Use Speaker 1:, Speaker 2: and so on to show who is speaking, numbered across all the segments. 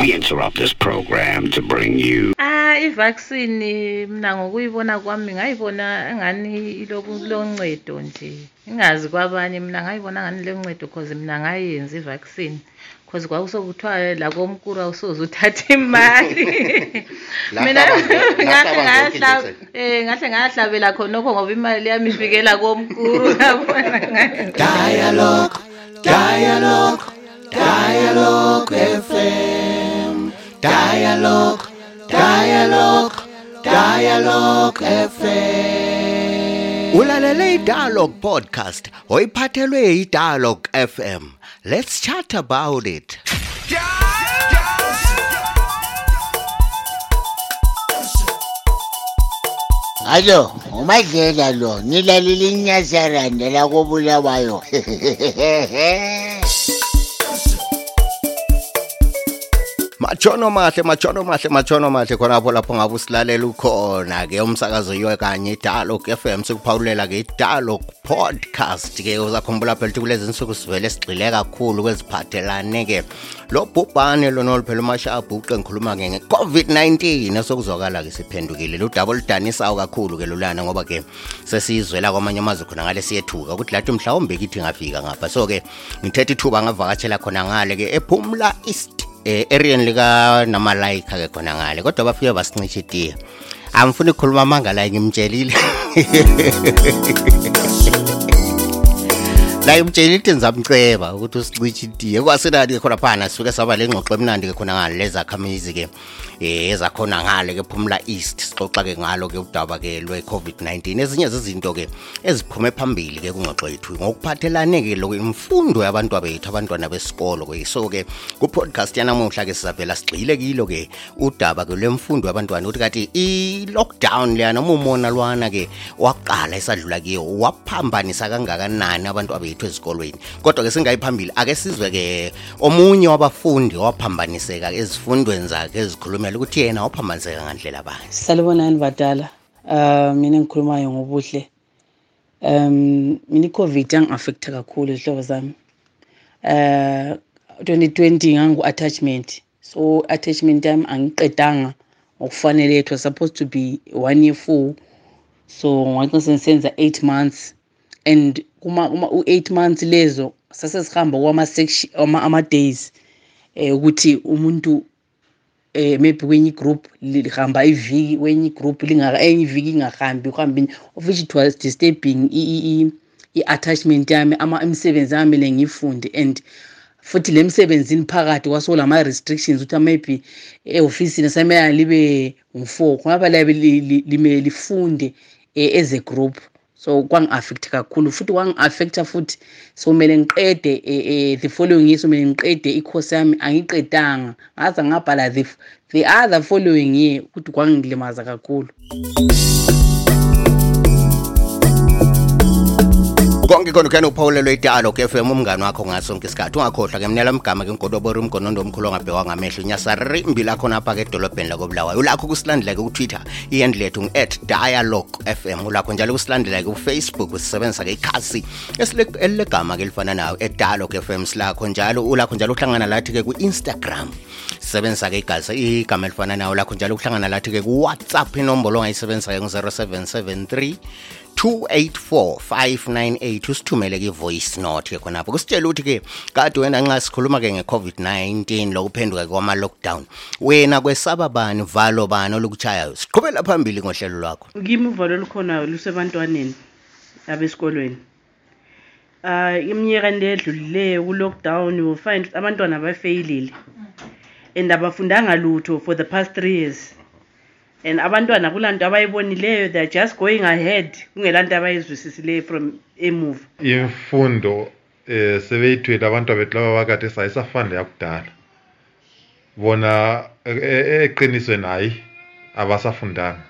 Speaker 1: We interrupt this program to bring you
Speaker 2: Ah ivaccine mina ngokuyibona kwami ngayibona engani iloku loncedo nje. Ingazi kwabanye mina ngayibona ngani loncedo cause mina ngayenza ivaccine. Cause kwakusokuthiwa la komkuru awusoze uthathe imali. Mina
Speaker 3: Lahlaba- lahlaba zonke
Speaker 2: ngahle
Speaker 3: nje
Speaker 2: eh ngahle ngahlabela khonokho ngoba imali yami ifikela komkuru yabona
Speaker 4: Dialogue, dialogue, dialogue FM. Dialogue, dialogue, dialogue FM. Ulalele iDialogue podcast oyiphathelwe iDialogue FM. Let's chat about it.
Speaker 5: Alo, umadlela lo, nilalile inyazaranda la
Speaker 4: Majono mahle majono mahle majono mahle khonapho lapho ngabe usilalela ukhona. Ke umsakazo yiyo kanye iDialogue FM sikuphawulela ke idalo podcast ke uzakhumbula phela ukuthi kulezi nsuku sivele sigxile kakhulu kweziphathelane ke. Lo bhubhane lona oluphela umashabu uqe ngikhuluma ke nge-COVID-19 esokuzwakala ke siphendukile. Lo double danisayo kakhulu ke lolana ngoba ke sesiyizwela kwamanye amazwe khona ngale siyethuka ukuthi lathi mhlawumbe kithi ngafika ngapha. So ke ngithetha ithuba ngavakatshela khona ngale ke ephumla east eh arean lika namalayikha ke khona ngale kodwa bafike basincisha itiya angifuni ukukhuluma amangala ngimtshelile. La imtshela ithi ngizamceba ukuthi usicishe itiye. Kwasenani ke khona phana sifike saba le ngxoxo emnandi ke khona ngale lezakhamizi ke eh ezakhona ngale ke Phumla East sixoxa ke ngalo ke udaba ke lwe COVID-19 ezinye zezinto ke eziphume phambili ke kungxoxo yethu ngokuphathelane ke lokho imfundo yabantu bethu abantwana besikolo ke. So ke ku podcast yanamuhla ke sizavela sigxile kilo ke udaba ke lemfundo yabantwana ukuthi kathi i lockdown leyana umona lwana ke waqala esadlula kiyo waphambanisa kangakanani abantu abethu ezikolweni. Kodwa ke singayiphambili ake sizwe ke omunye wabafundi waphambaniseka ezifundweni zakhe ezikhulumela ukuthi yena waphambaniseka ngandlela bani
Speaker 6: salibonani badala uh mina engikhulumayo ngobuhle. Um mina i-covid yangi-affecta kakhulu izihlobo zami. Uh 2020 ngangu-attachment. So attachment yami angiqedanga ngokufanele it was supposed to be one year full. So ngwacinisa sengisenza eight months. And kuma uma u-eight months lezo sasesihamba kwama-section ama- ama-days um ukuthi umuntu eh maybe kwenye igroup lihamba iviki kwenye igroup lingaka enye iviki ingahambi uhambini of which it was disturbing i- i- i- i-attachment yami ama imisebenzi yami le ngiyifunde and futhi le msebenzini phakathi kwasolama restrictions ukuthi maybe ehofisini samele libe ngu-four kungaba labe li- li- limele lifunde eh, as a group. So kwangi-affect kakhulu futhi kwangi-affecta futhi. So kumele ngiqede eh, eh, the following year so kumele ngiqede i-course yami angiqedanga ngaze ngabhala the, the other following year ukuthi kwangilimaza kakhulu
Speaker 4: konke khona kuyani uphawulo lwe-dialog f m umngani wakho ngasonke isikhathi. Ungakhohlwa ke mnela mgama ke ngodobora umgonondo omkhulu ongabhekwa ngamehlo. Nyasarimbi lakho napha ke edolobheni lakobulawayo. Ulakho kusilandela-ke kutwitter iyend lethu ngu-at dialogue f m. Ulakho njalo kusilandela-ke ufacebook usisebenzisa-ke ikhasi elilegama-ke elifana nayo edialog f m. Silakho njalo ulakho njalo uhlangana lathi-ke ku-instagram. Sisebenzisa-ke igasa igama elifana nayo. Lakho njalo uhlangana lathi-ke kuwhatsapp inombolo ongayisebenzisa-ke ngu-0773 284 usithumele ke voice note ke khonapho kusitshela ukuthi ke kade wena nxa sikhuluma ke nge-covid-19 lokuphenduka kwama-lockdown wena kwesaba bani valo bani olukuchayayo siqhubela phambili ngohlelo lwakho.
Speaker 7: Kimi uvalo olukhona lusebantwaneni abesikolweni. Uh iminyaka le edlulileyo ku-lockdown you will find ukuthi abantwana bafeyilile and abafundanga lutho for the past three years. And abantwana kulaa nto abayibonileyo they are just going ahead. Kungelaa nto abayizwisisileyo from emuva.
Speaker 8: Imfundo eh sebeyithwele abantu bethu laba bakade sayisafanda yakudala. Bona e- e- eqinisweni hayi abasafundanga.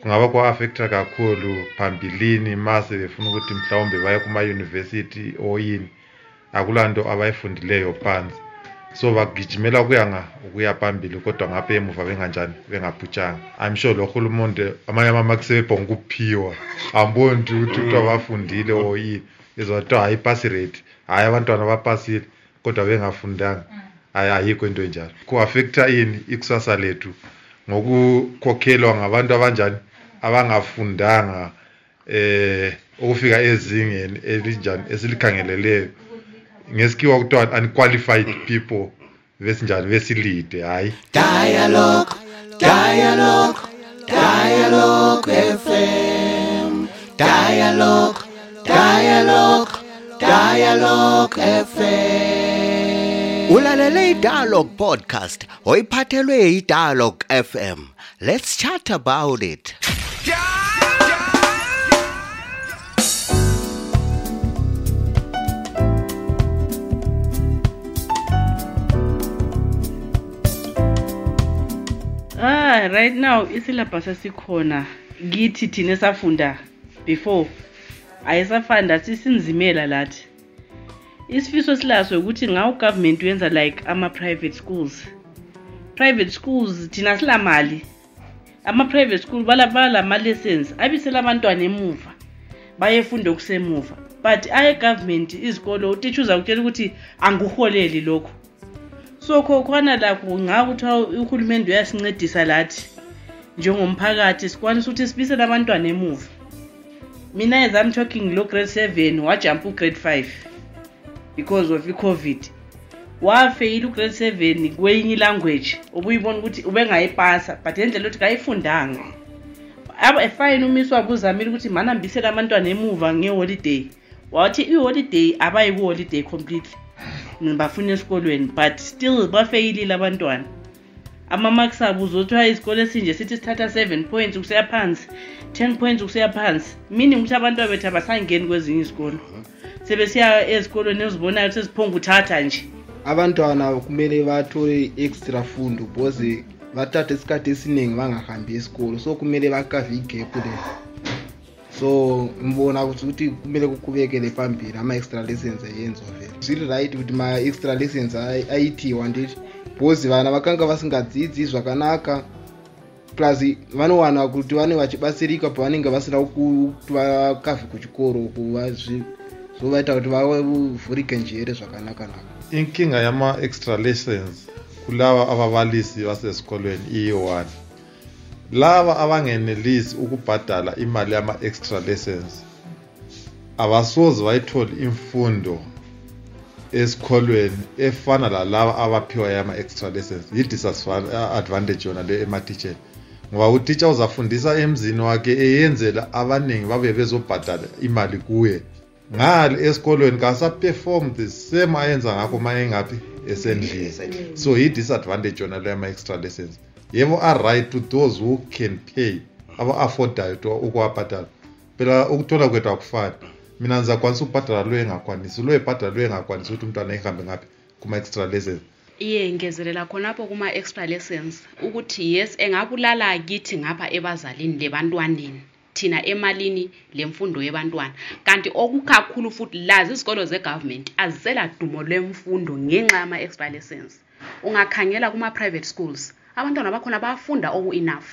Speaker 8: Kungaba kwa-affecta kakhulu phambilini mase befuna ukuthi mhlawumbe baye kuma-yunivesithi or yini. Akulaa nto abayifundileyo phansi. So bagijimela kuyanga ukuya phambili kodwa ngapha emuva benganjani bengaphutshanga i'm sure lo hulumende amanye amamaki sebebhonga ukuphiwa. Amboni nje ukuthi kuthiwa bafundile or yini. Izothiwa hayi ipasi rate. Hhayi abantwana bapasile kodwa bengafundanga. Hayi ayikho into enjalo. Ku-affektha ini ikusasa lethu? Ngokukhokhelwa ngabantu abanjani abangafundanga eh ukufika ezingeni elinjani esilikhangeleleyo ngesikhiwa kuthiwa unqualified people besinjani besilide hayi
Speaker 4: Dialogue, dialogue, dialogue FM. Dialogue, dialogue, dialogue FM. Ulalele iDialogue podcast oyiphathelwe iDialogue FM. Let's chat about it.
Speaker 7: Ah right now isyllabus esikhona kithi thina esafunda before. Ayisafanda sisinzimela lathi. Isifiso silaso ukuthi ngawo government uyenza like ama-private schools. Private schools thina silamali. Ama-private school balama-lessons abisela abantwana emuva bayefunda okusemuva. But aye-government izikolo utitsha uzakutshela ukuthi anguholeli lokho so khokhwana lakho ngakuthiwa uhulumende uyasincedisa lathi njengomphakathi sikwanisa ukuthi sibisele abantwana emuva. Mina as i'm talking lo grade seven wajumpa ugrade five because of i-covid. Wafeyila ugrade seven kwenye ilanguage ubuyibona ukuthi ubengayipasa but ngendlela yokuthi kayifundanga. Efine umisi wabo uzamile ukuthi manambisele abantwana emuva ngeholiday wathi iholiday abayi kuholiday completely bafuna esikolweni but still bafeyilile abantwana. Ama-marks abo uzothiwa isikole esinje sithi sithatha 7 points kuseya phansi 10 points kuseya phansi. Meaning ukuthi abantwana bethu abasangeni kwezinye izikolo. Sebesiya ezikolweni ezibonayo seziphonga uthatha nje.
Speaker 3: Abantwana kumele bathole i-extra fundo because bathatha isikhathi esiningi bangahambi esikolo so kumele bakave igephu le so ngibona ukuthi kumele kuqhubekele phambili ama-extra lessons ayenziwa vele. Zviri-right kuti ma-extra lessons aitiwa nditi because vana vakanga vasingadzidzi zvakanaka plus vanowana kuti vane vachibatsirika pavanenge vasina kuti vakavhe kuchikoro zovaita kuti vavhurike njere zvakanaka-naka
Speaker 8: inkinga yama-extra lessons kulaba ababalisi basesikolweni iyi-one laba abangenelisi ukubhadala imali yama-extra lessons abasoze bayithole imfundo esikolweni efana lalaba abaphiwa yama-extra lessons. Yi-disadvantage yona le ematitsheni ngoba utitsha uzafundisa emzini wakhe eyenzela abaningi babe bezobhadala imali kuye. Ngale esikolweni kasaperform the same ayenza ngakho ma engaphi esendlini. So yi-disadvantage yona le yama-extra lessons. Yebo a-right to those who can pay aba-affordayo ukuwabhadala. Phela ukuthola kwethu akufani. Mina ngizakwanisa ukubhadala lo engakwanisi lo ebhadala lo engakwanisi ukuthi umntwana ehambe ngaphi kuma-extra lessons.
Speaker 9: Iye ngezelela khonapho kuma-extra lessons ukuthi yes engabulala kithi ngapha ebazalini lebantwaneni thina emalini lemfundo yebantwana. Kanti okukakhulu futhi lazi izikolo zegovernment azisela dumo lwemfundo ngenxa yama-extra lessons. Ungakhangela kuma-private schools abantwana bakhona bafunda oku-enough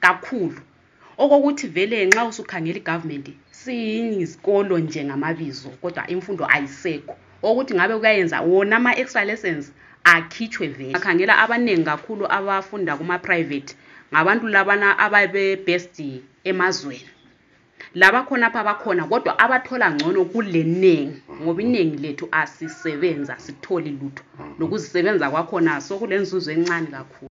Speaker 9: kakhulu. Okokuthi vele nxa usukhangela igovernment siyizikolo nje ngamabizo kodwa imfundo ayisekho. Okuthi ngabe kuyayenza wona ama-extra lessons akhitshwe vele. Akhangela abaningi kakhulu abafunda kuma-private ngabantu labana ababe-best emazweni. Laba khonapha bakhona kodwa abathola ngcono kulenengi ngoba iningi lethu asisebenza sitholi lutho. Lokuzisebenza kwakhona sokulenzuzo encane kakhulu.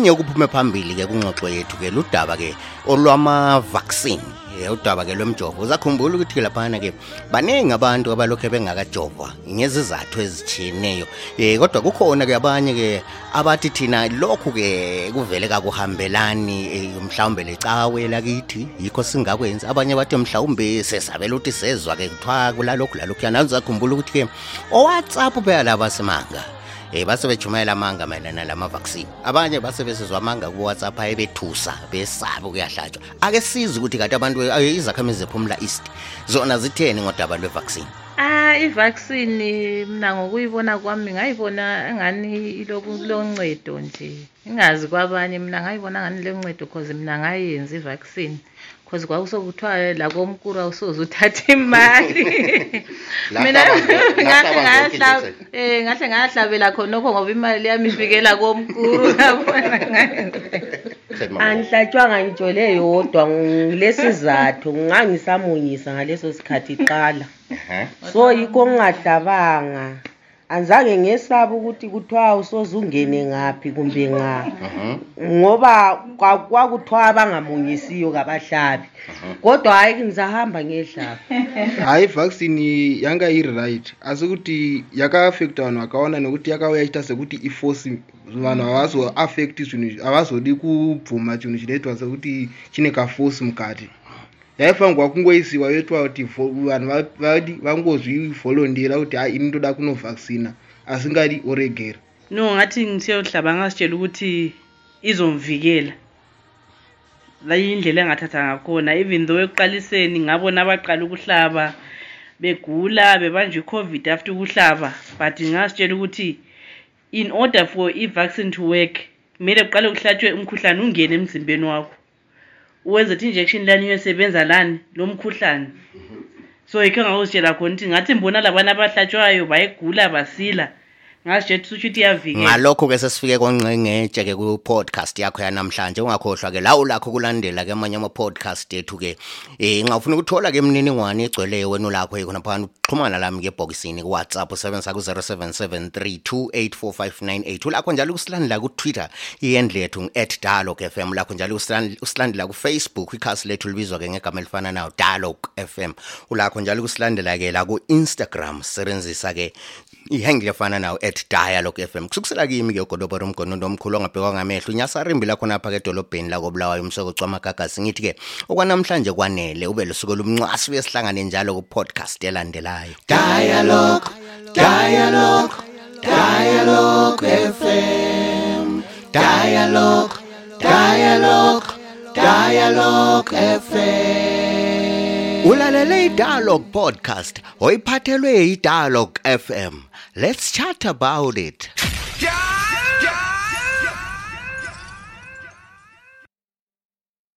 Speaker 4: okunye okuphume phambili-ke kungxoxo yethu-ke ludaba-ke olwama-vaccine udaba-ke lwemjovo uzakhumbula ukuthi-ke laphana-ke baningi abantu abalokhu bengakajovwa ngezizathu ezithineyo um kodwa kukhona-ke abanye-ke abathi thina lokhu-ke kuvele kakuhambelani e, mhlawumbe lecawe lakithi yikho singakwenzi abanye bathi mhlawumbe sesabela ukuthi sezwa-ke kuthiwa kulalokhu lalokhuyana uzakhumbula ukuthi-ke owhatsapp phela labasimanga eh base bejumayela amanga mayelana lama vaccine abanye base besizwa amanga ku WhatsApp ayebethusa besaba ukuyahlatshwa. Ake siza ukuthi kade abantu izakhamizi zephumla east. Zona zitheni ngodaba lwe vaccine
Speaker 2: Ah ivaccine mina ngokuyibona kwami ngayibona engani iloku loncedo nje. Ingazi kwabanye mina ngayibona ngani loncedo cause mina ngayenza ivaccine cause kwakusokuthiwa la komkuru awusoze uthathe imali mina ngahle
Speaker 4: nje.
Speaker 2: eh ngahle ngahlabela khonokho ngoba imali yami ifikela komkuru yabona
Speaker 10: angihlatshwanga ngitshole yodwa ngilesizathu ngangisamunyisa ngaleso sikhathi iqala. So yikho ngingadabanga anzange ngesaba ukuthi kuthiwa usoze ungene ngaphi kumbe nga ngoba kwa- kwakuthiwa bangamunyisiyo kabahlabi kodwa hayi ngizahamba ngehlaba
Speaker 3: hayi vaccine yanga iri right asi kuti yakaafekta vanhu vakaona nekuti yakauya ichita sekuti iforce vanhu havazoafekti zvinhu havazodi kubvuma chinhu chinoitwa sekuti chine kaforce mukati yaifanirwa kungoisiwa yoitwa kuti vanhu va- vadi vangozvivholondera kuti hai ini ndoda kunovhaccina asingadi oregera.
Speaker 7: No ngathi ngisiyohlaba ngasitshela ukuthi izomvikela. La indlela engathatha ngakhona. Even though ekuqaliseni ngabona abaqala ukuhlaba begula bebanjwe i-covid after ukuhlaba but ngasitshela ukuthi in order for i-vaccine to work kumele kuqale kuhlatshwe umkhuhlane ungene emzimbeni wakho uwenze ukuthi injection lani iyosebenza lani lo mkhuhlane. So yikho ngakuzitshela khona ukuthi ngathi mbona labana abahlatshwayo bayegula basila
Speaker 4: ngalokho-ke sesifike kwangqengetshe-ke ku-podcast yakho yanamhlanje ungakhohlwa-ke lawo lakho kulandela ke amanye ama-podcast ethu-ke um eh, ngafuna ukuthola-ke imininingwane egcweleyo wena ulakho eh, khona ukuxhumana lami-ke ebhokisini kuwhatsapp usebenzisa ku-077 3284598 ulakho njalo kusilandela kutwitter iyendle yethu ngu-at dialog f m. Lakho njalo usilandela kufacebook ikhasi lethu libizwa-ke ngegama elifana nayo dialog f m. Ulakho njalo ukusilandela-ke la ku-instagram sisebenzisa-ke sebenzisa fana nawo at dialogue fm kusukisela kimi ke ugodobora umgonondo omkhulu ongabhekwa ngamehlo unyasarimbi lakho napha ke edolobheni lakobulawayo umsoko amagagasi ngithi ke okwanamhlanje kwanele ube lusuku lomncwasi uyesihlangane njalo ku-podcast elandelayo. Dialogue dialogue dialogue fm dialogue dialogue dialogue fm ulalele i-dialogue podcast oyiphathelwe yi-dialogue fm let's chat about it.
Speaker 11: Dialogue